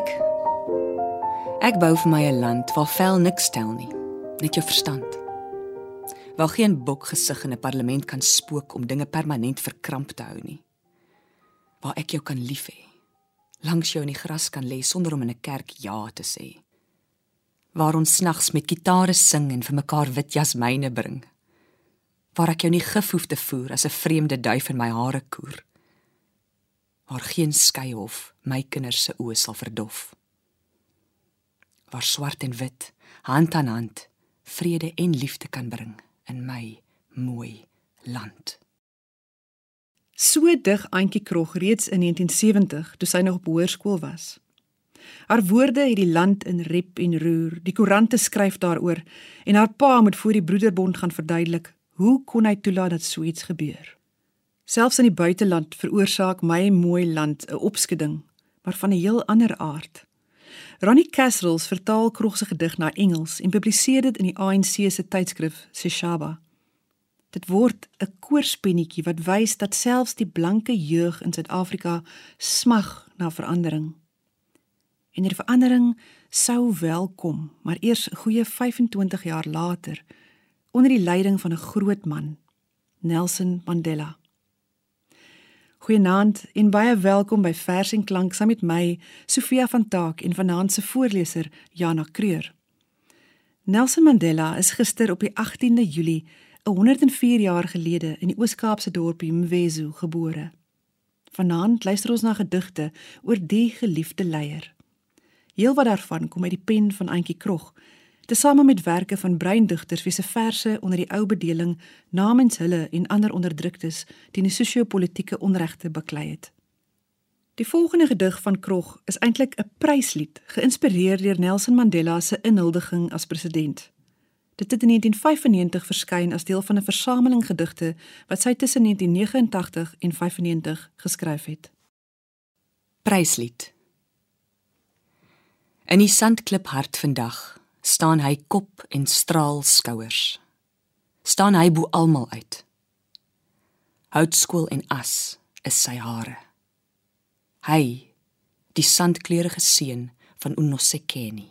Kyk. Ek bou vir my 'n land waar vel niks tel nie, net jou verstand. Waar geen bokgesig in 'n parlement kan spook om dinge permanent verkramp te hou nie. Waar ek jou kan lief hê. Langs jou in die gras kan lê sonder om in 'n kerk ja te sê. Waar ons snags met gitare sing en vir mekaar wit jasmyne bring. Waar ek jou nie gif hoef te voer as 'n vreemde duif in my hare koer waar geen skeyhof my kinders se oë sal verdof. Waar swart en wit hand aan hand vrede en liefde kan bring in my mooi land. So dig Antjie Krog reeds in 1970 toe sy nog op hoërskool was. Haar woorde het die land in rep en roer. Die koerante skryf daaroor en haar pa moet voor die broederbond gaan verduidelik hoe kon hy toelaat dat so iets gebeur. Selfs in die buiteland veroorsaak my mooi land 'n opskudding, maar van 'n heel ander aard. Ronnie Cassells vertaal Krog se gedig na Engels en publiseer dit in die ANC se tydskrif Seshaba. Dit word 'n koorspenetjie wat wys dat selfs die blanke jeug in Suid-Afrika smag na verandering. En die verandering sou welkom, maar eers 'n goeie 25 jaar later onder die leiding van 'n groot man, Nelson Mandela. Goeienaand en baie welkom by Vers en Klank saam met my, Sofia van Taak en vanaand se voorleser, Jana Kreur. Nelson Mandela is gister op die 18de Julie, 104 jaar gelede in die Oos-Kaapse dorpie Mvezu gebore. Vanaand luister ons na gedigte oor die geliefde leier. Heelwat daarvan kom uit die pen van Auntie Krog, tesame met werke van breindigters wie se verse onder die ou bedeling namens hulle en ander onderdruktes teen die sosio-politiese onregte beklei het. Die volgende gedig van Krog is eintlik 'n pryslied, geïnspireer deur Nelson Mandela se inhuldiging as president. Dit het in 1995 verskyn as deel van 'n versameling gedigte wat sy tussen 1989 en 95 geskryf het. Pryslied. In die sandklip hart vandag staan hy kop en straal skouers. staan hy bo almal uit. Houtskool en as is sy hare. Hy, die sandkleurige seun van Unosekeni.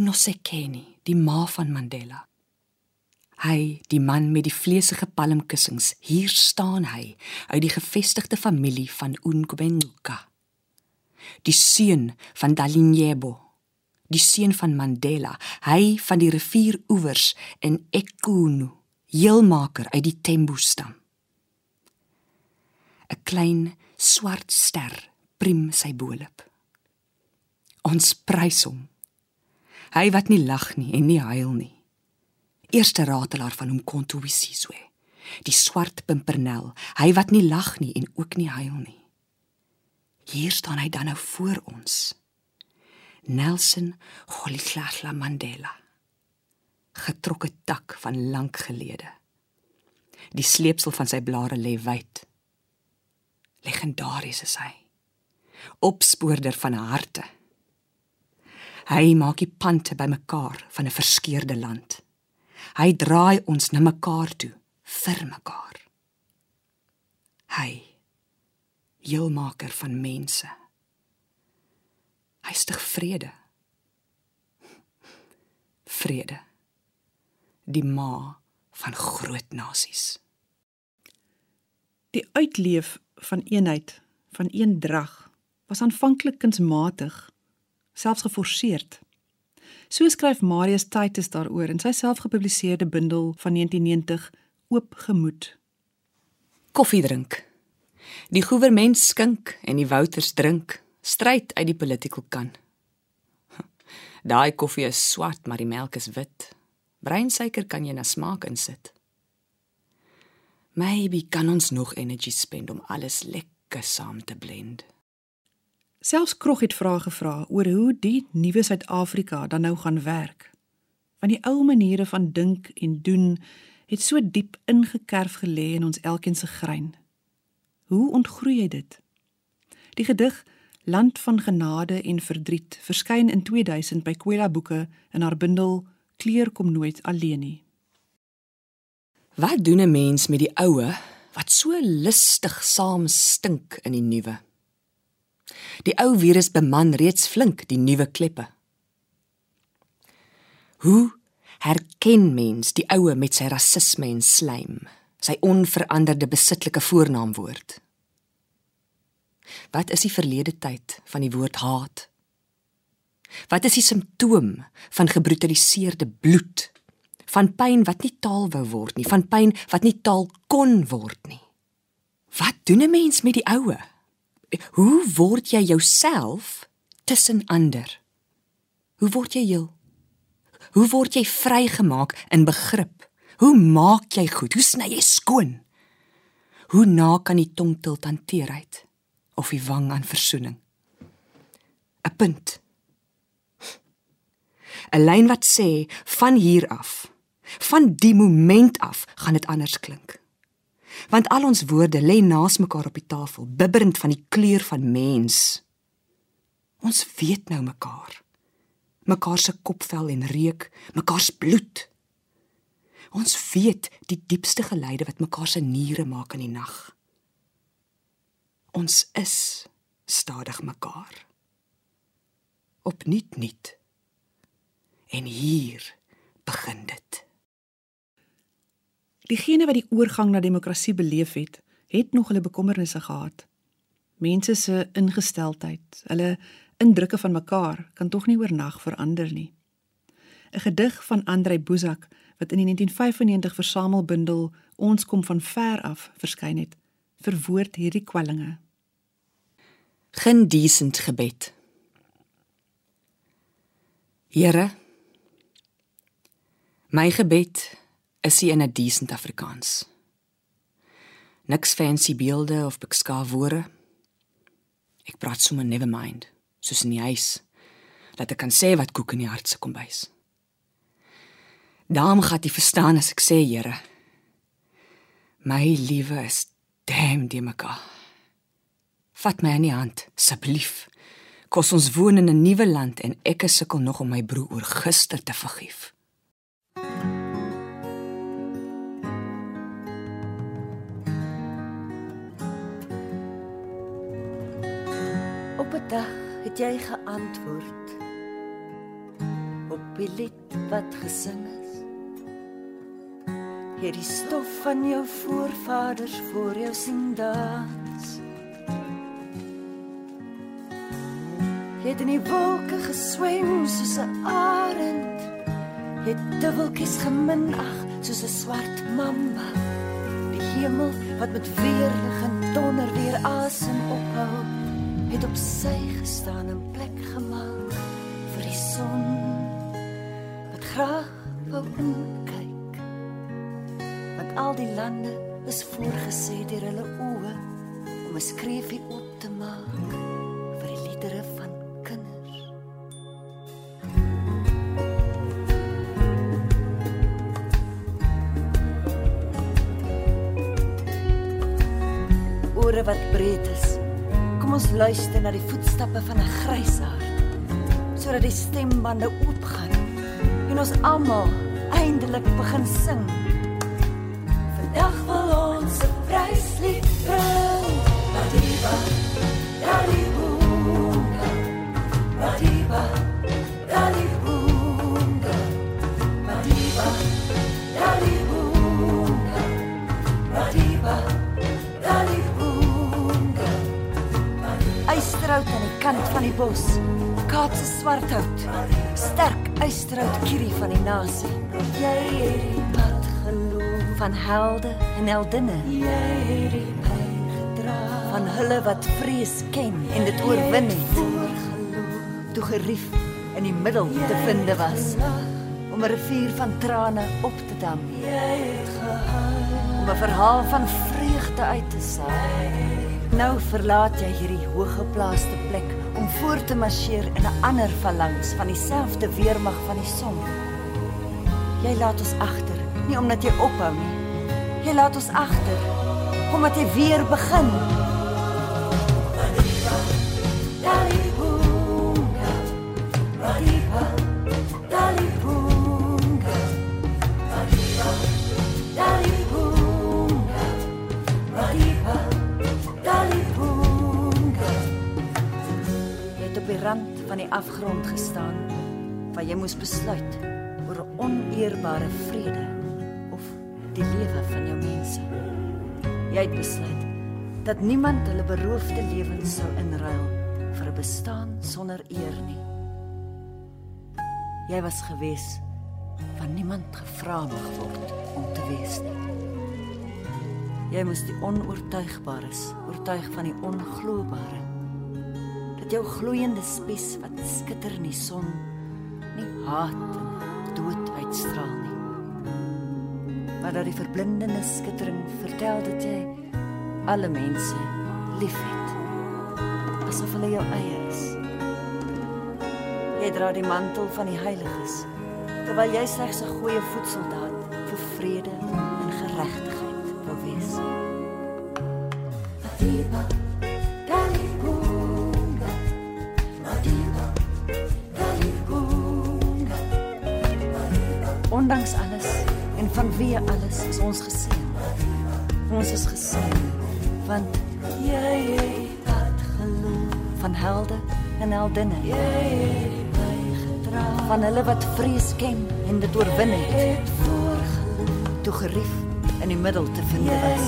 Unosekeni, die ma van Mandela. Hy, die man met die vleesige palmkussings, hier staan hy uit die gevestigde familie van Ungwenguka. Die seun van Dalinyebo die seun van Mandela, hy van die rivieroewers in Ekunu, heelmaker uit die Tembo stam. 'n Klein swart ster prim sy bolop. Ons prys hom. Hy wat nie lag nie en nie huil nie. Eerste ratelaar van hom Kontowisizwe. Die swart pimpernel, hy wat nie lag nie en ook nie huil nie. Hier staan hy dan nou voor ons. Nelson Rolihlahla Mandela. Getrokke tak van lank gelede. Die sleepsel van sy blare lê wyd. Legendaries is hy. Opspoorder van harte. Hy maak die pante bymekaar van 'n verskeurde land. Hy draai ons na mekaar toe vir mekaar. Hy heelmaker van mense. Hy stig vrede. Vrede. Die ma van groot nasies. Die uitleef van eenheid, van een drag, was aanvanklik kunsmatig, selfs geforseerd. So skryf Marius Titus daaroor in sy selfgepubliseerde bundel van 1990 Oop gemoed. Koffie drink. Die goewerment skink en die wouters drink stryd uit die political kan. Daai koffie is swart, maar die melk is wit. Breinsuiker kan jy na smaak insit. Maybe kan ons nog energy spend om alles lekker saam te blend. Selfs Krog het vrae gevra oor hoe die nuwe Suid-Afrika dan nou gaan werk. Want die ou maniere van dink en doen het so diep ingekerf gelê in ons elkeen se grein. Hoe ontgroei jy dit? Die gedig Land van genade en verdriet verskyn in 2000 by Kwela Boeke in haar bundel Kleur kom nooit alleen nie. Wat doen 'n mens met die oue wat so lustig saam stink in die nuwe? Die ou virus beman reeds flink die nuwe kleppe. Hoe herken mens die oue met sy rasisme en slaim, sy onveranderde besittelike voornaamwoord? Wat is die verlede tyd van die woord haat? Wat is die simptoom van gebrutaliseerde bloed? Van pyn wat nie taal wou word nie, van pyn wat nie taal kon word nie. Wat doen 'n mens met die oue? Hoe word jy jouself tussen ander? Hoe word jy heel? Hoe word jy vrygemaak in begrip? Hoe maak jy goed? Hoe sny jy skoon? Hoe na kan die tong tilt hanteerheid of die wang aan versoening? 'n Punt. 'n Lyn wat sê van hier af, van die moment af gaan dit anders klink want al ons woorde lê naas mekaar op die tafel, bibberend van die kleur van mens. Ons weet nou mekaar. Mekaar se kopvel en reuk, mekaar se bloed. Ons weet die diepste geluide wat mekaar se niere maak in die nag. Ons is stadig mekaar. Opnuut nuut. En hier begin dit. Diegene wat die oorgang na demokrasie beleef het, het nog hulle bekommernisse gehad. Mense se ingesteldheid, hulle indrukke van mekaar kan tog nie oornag verander nie. 'n Gedig van Andrei Buzak wat in die 1995 versamelbundel Ons kom van ver af verskyn het, verwoord hierdie kwellinge. Geen decent gebed. Here, my gebed is in 'n decent Afrikaans. Niks fancy beelde of beskaaf woorde. Ek praat sommer never mind, soos in die huis. Laat ek kan sê wat koek in die hart se kombuis. Daarom gaan jy verstaan as ek sê, Here, my liewe is damn die meka. Vat my in die hand, asseblief. Kos ons woon in 'n nuwe land en ek sukkel nog om my broer oor gister te vergif. Op 'n dag het jy geantwoord op die lied wat gesing is. Hierdie stof van jou voorvaders voor jou sien dans. Jy het in die wolke geswem soos 'n arend. Het dubbeltjies geminag soos 'n swart mamba. Die hemel wat met weerlig en donder weer asem ophou het op sy gestaan en plek gemaak vir die son wat graag wou kyk want al die lande is voorgesê deur hulle oë om 'n skreefie op te maak ons luister na die voetstappe van 'n grysaard sodat die stembande oopgaan en ons almal eindelik begin sing. Vandag wil ons 'n pryslied bring. Madiba, ysterhout aan die kant van die bos. Kaapse swarthout. Sterk ysterhout kierie van die nasie. Jy het die pad geloof van helde en heldinne. Jy het die pyn gedra van hulle wat vrees ken en dit oorwin het. Toe gerief in die middel te vind was om 'n rivier van trane op te dam. Jy het gehuil om 'n verhaal van vreugde uit te saai. Nou verlaat jy hierdie hoëgeplaaste plek om voort te marseer in 'n ander phalanx van dieselfde weermag van die son. Jy laat ons agter, nie omdat jy ophou nie. Jy laat ons agter omdat jy weer begin. Van die afgrond gestaan waar jy moes besluit oor 'n oneerbare vrede of die lewe van jou mense. Jy het besluit dat niemand hulle beroofde lewens sou inruil vir 'n bestaan sonder eer nie. Jy was gewees van niemand gevra mag word om te wees nie. Jy moes die onoortuigbares oortuig van die ongloobare. Jou gloeiende spies wat skitter in die son nie haat en dood uitstraal nie. Maar dat die verblindende skittering vertel dat jy alle mense liefhet. Asof hulle jou eie is. Jy dra die mantel van die heiliges terwyl jy slegs 'n goeie voetsoldaat vir vrede en geregtigheid wil wees. Madiba, Ondanks alles en vanweë alles is ons geseën. Ons is geseën want jy het geloof van helde en heldinne. Jy het my gedra van hulle wat vrees ken en dit oorwin het. Toe gerief in die middel te vind was.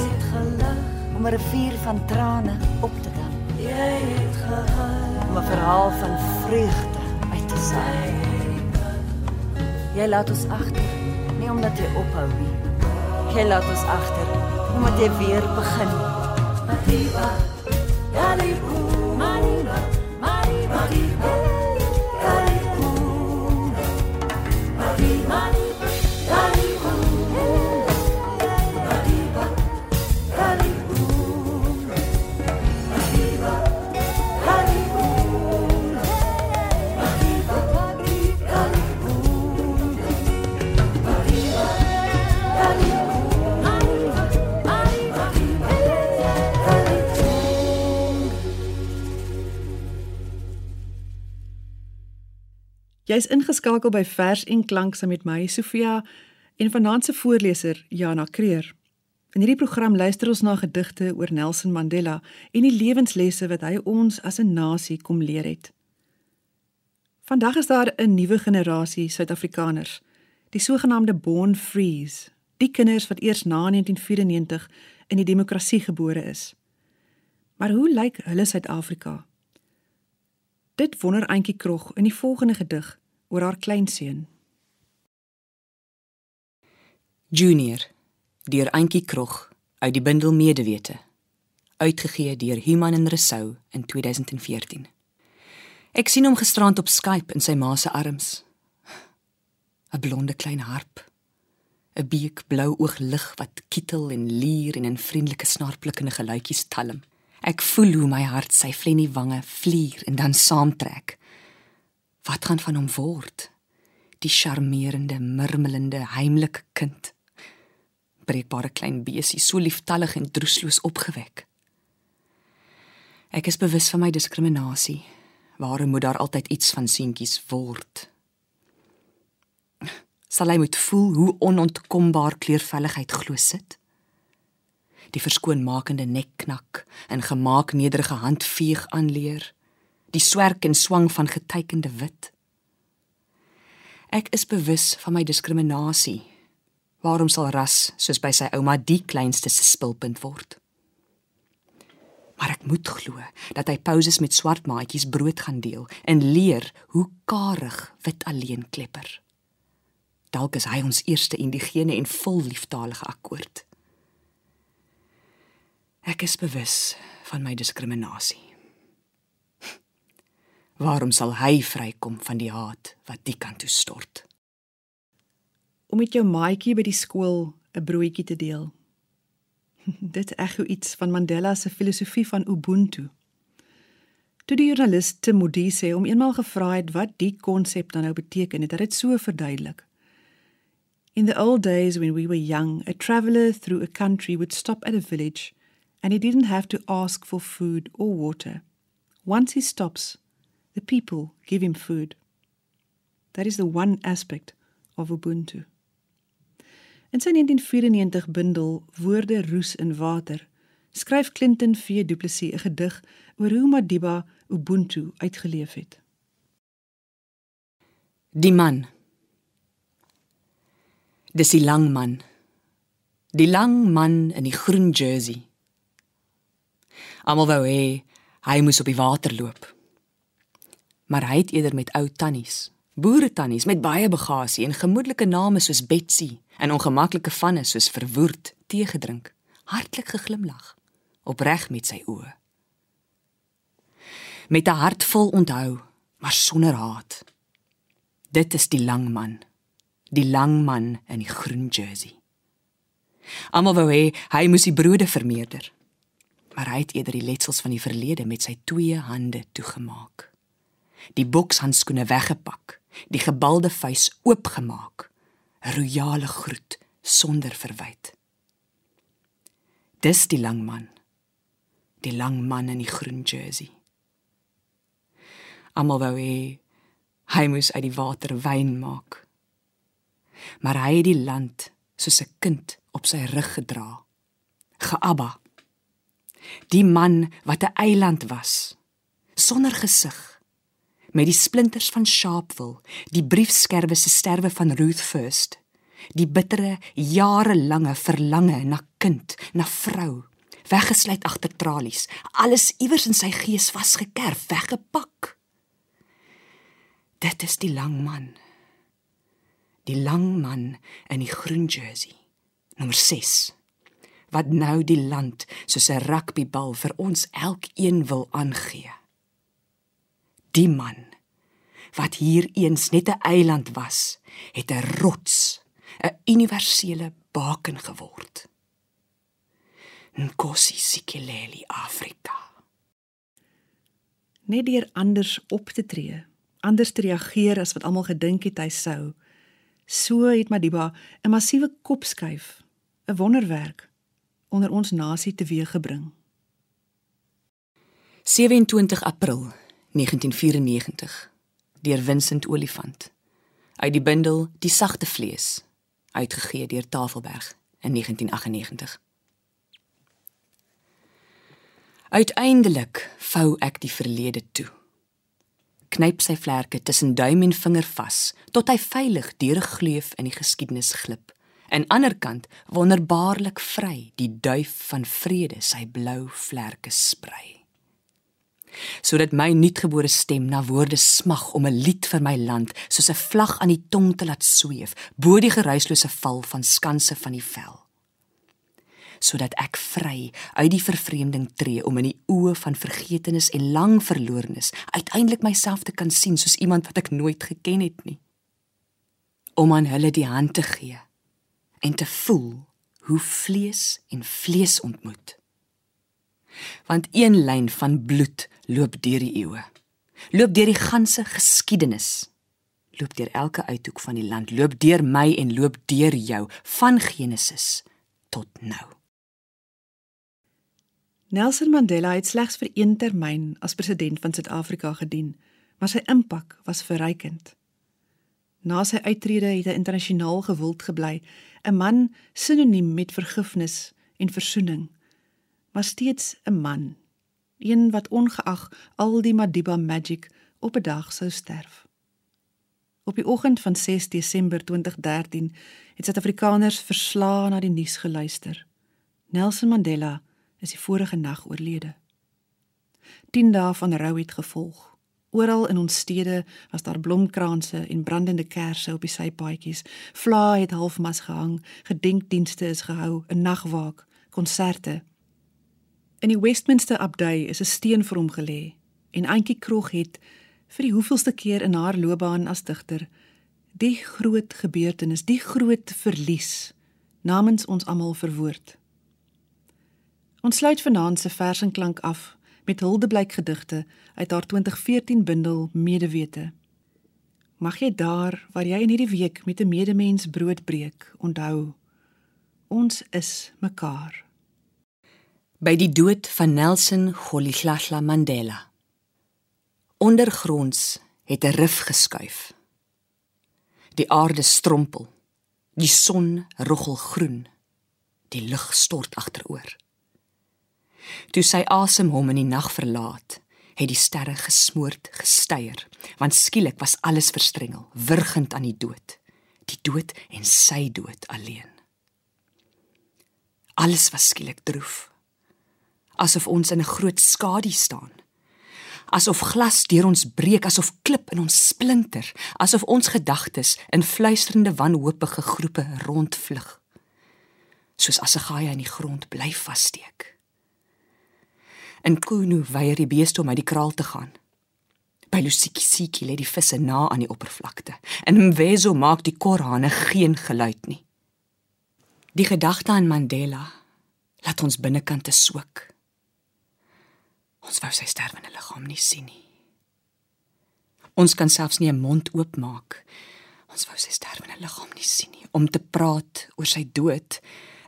Om 'n rivier van trane op te dam. Jy het gehuil om 'n verhaal van vreugde uit te saai. Jy laat ons agter, nie omdat jy ophou nie. Jy laat ons agter omdat jy weer begin. Matiba, Jy's ingeskakel by Vers en Klank saam met my Sofia en vanaand se voorleser Jana Kreer. In hierdie program luister ons na gedigte oor Nelson Mandela en die lewenslesse wat hy ons as 'n nasie kom leer het. Vandag is daar 'n nuwe generasie Suid-Afrikaners, die sogenaamde Born Frees, die kinders wat eers na 1994 in die demokrasie gebore is. Maar hoe lyk hulle Suid-Afrika? Dit wonder Auntie Krog in die volgende gedig oor haar kleinseun. Junior deur Auntie Krog uit die bundel Medewete uitgegee deur Human en Resou in 2014. Ek sien hom gisterand op Skype in sy ma se arms. 'n Blonde klein harp. 'n Beek blou ooglig wat kietel en lier en in vriendelike snaarplikkende geluitjies talm. Ek voel hoe my hart sy flennie wange vlier en dan saamtrek. Wat gaan van hom word? Die charmerende, murmelende, heimlike kind. Breekbare klein besie, so lieftallig en droesloos opgewek. Ek is bewus van my diskriminasie. Waarom moet daar altyd iets van seentjies word? Sal hy moet voel hoe onontkombaar kleurvelligheid glo sit? die verskoonmakende nekknak en gemaak nederige handveeg aanleer die swerk en swang van getekende wit. Ek is bewus van my diskriminasie waarom sal ras soos by sy ouma die kleinste se spilpunt word? Maar ek moet glo dat hy pouses met swart maatjies brood gaan deel en leer hoe karig wit alleen klepper. Dalk is hy ons eerste indigene en vol liefdalige akkoord. Ek is bewus van my diskriminasie. Waarom sal hy vrykom van die haat wat die kant toe stort? Om met jou maatjie by die skool 'n broodjie te deel. Dit ekho iets van Mandela se filosofie van Ubuntu. Toe die joernalis Tim Modise hom eenmaal gevra het wat die konsep dan nou beteken, het hy dit so verduidelik. In the old days when we were young, a traveller through a country would stop at a village and he didn't have to ask for food or water. Once he stops, the people give him food. That is the one aspect of Ubuntu. In sy 1994 bundel Woorde roes in water, skryf Clinton V Du Plessis 'n gedig oor hoe Madiba Ubuntu uitgeleef het. Die man. Dis die lang man. Die lang man in die groen jersey. Almal wou hê hy moes op die water loop. Maar hy het eerder met ou tannies, boere tannies met baie bagasie en gemoedelike name soos Betsy en ongemaklike vanne soos verwoerd tee gedrink, hartlik geglimlag, opreg met sy oë. Met 'n hart vol onthou, maar sonder haat. Dit is die lang man, die lang man in die groen jersey. Almal wou hê hy moes die brode vermeerder. Maar hy het eerder die letsels van die verlede met sy twee hande toegemaak. Die bokshandskoene weggepak, die gebalde vuis oopgemaak. Royale groet sonder verwyte. Dis die lang man. Die lang man in die groen jersey. Almal wou hê hy moes uit die water wyn maak. Maar hy het die land soos 'n kind op sy rug gedra. Geabba. Die man wat 'n eiland was, sonder gesig, met die splinters van Sharpeville, die briefskerwe se sterwe van Ruth First, die bittere jarelange verlange na kind, na vrou, weggesluit agter tralies, alles iewers in sy gees vasgekerf, weggepak. Dit is die lang man. Die lang man in die groen jersey. Nommer 6. Wat nou die land soos 'n rugbybal vir ons elkeen wil aangee. Die man wat hier eens net 'n eiland was, het 'n rots, 'n universele baken geword. Nkosi Sikeleli Afrika. Net deur anders op te tree, anders te reageer as wat almal gedink het hy sou. So het Madiba 'n massiewe kopskuif, 'n wonderwerk onder ons nasie teweeggebring. 27 April 1994 deur Vincent Olifant uit die bundel Die sagte vlees uitgegee deur Tafelberg in 1998 Uiteindelik vou ek die verlede toe knyp sy vlerke tussen duim en vinger vas tot hy veilig deur 'n gleuf in die geskiedenis glip. En anderkant wonderbaarlik vry die duif van vrede sy blou vlerke sprei. Sodat my nuutgebore stem na woorde smag om 'n lied vir my land soos 'n vlag aan die tong te laat sweef bo die geruislose val van skanse van die vel. Sodat ek vry uit die vervreemding tree om in die oë van vergetenis en lang verlorenes uiteindelik myself te kan sien soos iemand wat ek nooit geken het nie. Om aan hulle die hand te gee en te voel hoe vlees en vlees ontmoet. Want een lyn van bloed loop deur die eeue. Loop deur die ganse geskiedenis. Loop deur elke uithoek van die land. Loop deur my en loop deur jou van genesis tot nou. Nelson Mandela het slegs vir een termyn as president van Suid-Afrika gedien, maar sy impak was verrykend. Na sy uittrede het hy internasionaal gewild gebly, 'n man sinoniem met vergifnis en versoening, maar steeds 'n man, een wat ongeag al die Madiba magic op 'n dag sou sterf. Op die oggend van 6 Desember 2013 het Suid-Afrikaners verslaan na die nuus geluister. Nelson Mandela is die vorige nag oorlede. 10 dae van rou het gevolg. Oral in ons stede was daar blomkranse en brandende kersse op die sypaadjies. Vlae het halfmas gehang, gedenkdienste is gehou, 'n nagwaak, konserte. In die Westminster Abdij is 'n steen vir hom gelê en Antjie Krog het vir die hoeveelste keer in haar loopbaan as digter die groot gebeurtenis, die groot verlies namens ons almal verwoord. Ons sluit vanaand se versenklank af met Hildeblyk gedigte uit haar 2014 bundel Medewete. Mag jy daar waar jy in hierdie week met 'n medemens brood breek, onthou ons is mekaar. By die dood van Nelson Rolihlahla Mandela. Ondergronds het 'n rif geskuif. Die aarde strompel. Die son roggel groen. Die lug stort agteroor toe sy asem hom in die nag verlaat, het die sterre gesmoord gesteier, want skielik was alles verstrengel, wurgend aan die dood, die dood en sy dood alleen. Alles was skielik droef, asof ons in 'n groot skadu staan. Asof glas deur ons breek, asof klip in ons splinter, asof ons gedagtes in fluisterende wanhoopige groepe rondvlug. Soos as 'n gaai in die grond bly vassteek. In Kuno weier die beeste om uit die kraal te gaan. By Lusikisiki lê die visse na aan die oppervlakte. In Mvezo maak die korhane geen geluid nie. Die gedagte aan Mandela laat ons binnekant te soek. Ons wou sy sterwende liggaam nie sien nie. Ons kan selfs nie 'n mond oopmaak. Ons wou sy sterwende liggaam nie sien nie. Om te praat oor sy dood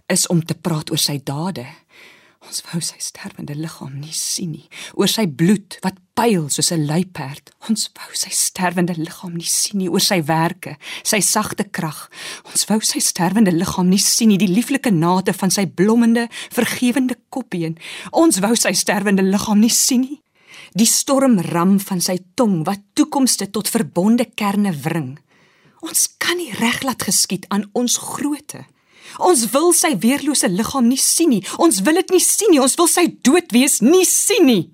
is om te praat oor sy dade. Ons wou sy sterwende liggaam nie sien nie. Oor sy bloed wat pyl soos 'n luiperd. Ons wou sy sterwende liggaam nie sien nie. Oor sy werke, sy sagte krag. Ons wou sy sterwende liggaam nie sien nie. Die lieflike nate van sy blommende, vergewende kopbeen. Ons wou sy sterwende liggaam nie sien nie. Die stormram van sy tong wat toekomste tot verbonde kerne wring. Ons kan nie reg laat geskied aan ons grootte. Ons wil sy weerlose liggaam nie sien nie. Ons wil dit nie sien nie. Ons wil sy dood wees nie sien nie.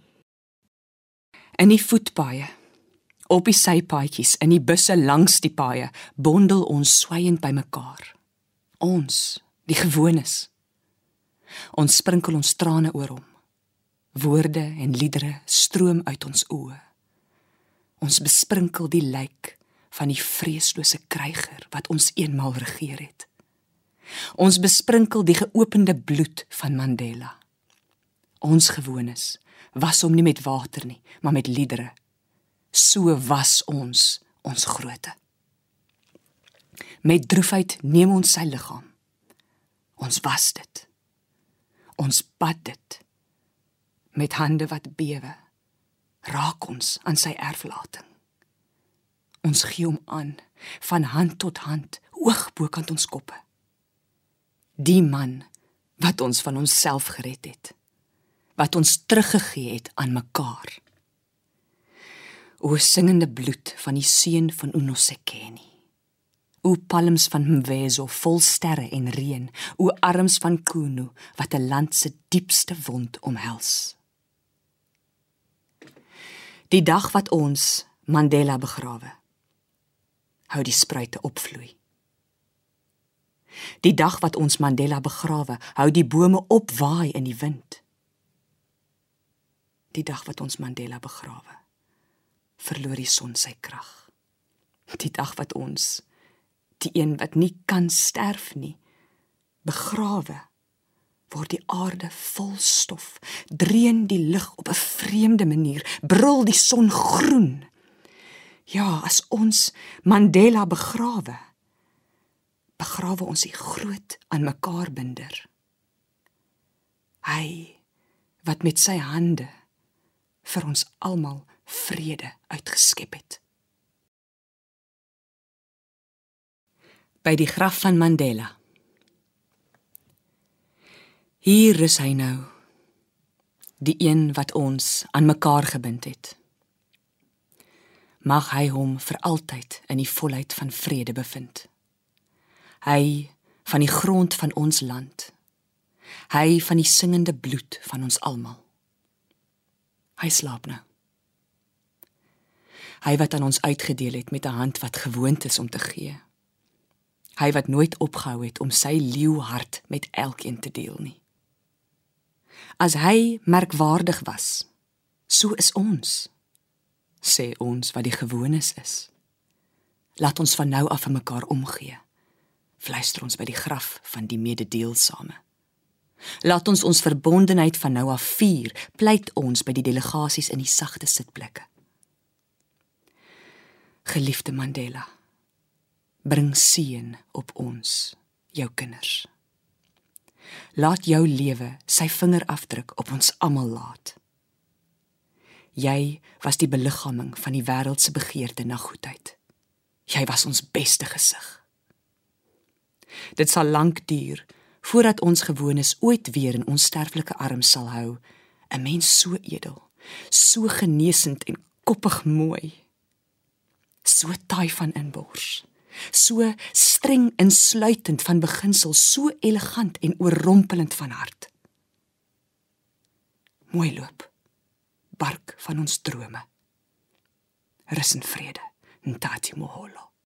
In die voetpaaie, op die sypaadjies, in die busse langs die paaie, bondel ons swaiend bymekaar. Ons, die gewones. Ons sprinkel ons trane oor hom. Woorde en liedere stroom uit ons oë. Ons besprinkel die lijk van die vreeslose kryger wat ons eenmal regeer het. Ons besprinkel die geopende bloed van Mandela. Ons gewones was hom nie met water nie, maar met liedere. So was ons ons groote. Met droefheid neem ons sy liggaam. Ons was dit. Ons bad dit. Met hande wat bewe, raak ons aan sy erflating. Ons gee hom aan van hand tot hand, hoog bo kant ons koppe die man wat ons van onsself gered het wat ons teruggegee het aan mekaar. O singende bloed van die seun van Unosekeni. O palms van Mvezo vol sterre en reën. O arms van Kuno wat 'n land se diepste wond omhels. Die dag wat ons Mandela begrawe hou die spruite opvloei Die dag wat ons Mandela begrawe, hou die bome opwaai in die wind. Die dag wat ons Mandela begrawe, verloor die son sy krag. Die dag wat ons die een wat nie kan sterf nie, begrawe, word die aarde vol stof, dreun die lug op 'n vreemde manier, brul die son groen. Ja, as ons Mandela begrawe, begrawe ons die groot aan mekaar binder. Hy wat met sy hande vir ons almal vrede uitgeskep het. By die graf van Mandela. Hier is hy nou. Die een wat ons aan mekaar gebind het. Mag hy hom vir altyd in die volheid van vrede bevind hy van die grond van ons land. Hy van die singende bloed van ons almal. Hy slaap nou. Hy wat aan ons uitgedeel het met 'n hand wat gewoond is om te gee. Hy wat nooit opgehou het om sy leeuhart met elkeen te deel nie. As hy merkwaardig was so is ons sê ons wat die gewones is. Laat ons van nou af aan mekaar omgee fluister ons by die graf van die mededeelsame. Laat ons ons verbondenheid van nou af vier, pleit ons by die delegasies in die sagte sitplekke. Geliefde Mandela, bring seën op ons, jou kinders. Laat jou lewe sy vingerafdruk op ons almal laat. Jy was die beliggaaming van die wêreld se begeerte na goedheid. Jy was ons beste gesig. Dit sal lank duur voordat ons gewones ooit weer in ons sterflike arms sal hou, 'n mens so edel, so genesend en koppig mooi. So taai van inbors. So streng insluitend van beginsel, so elegant en oorrompelend van hart. Mooi loop. Bark van ons drome. Rus en vrede. Ntati moholo.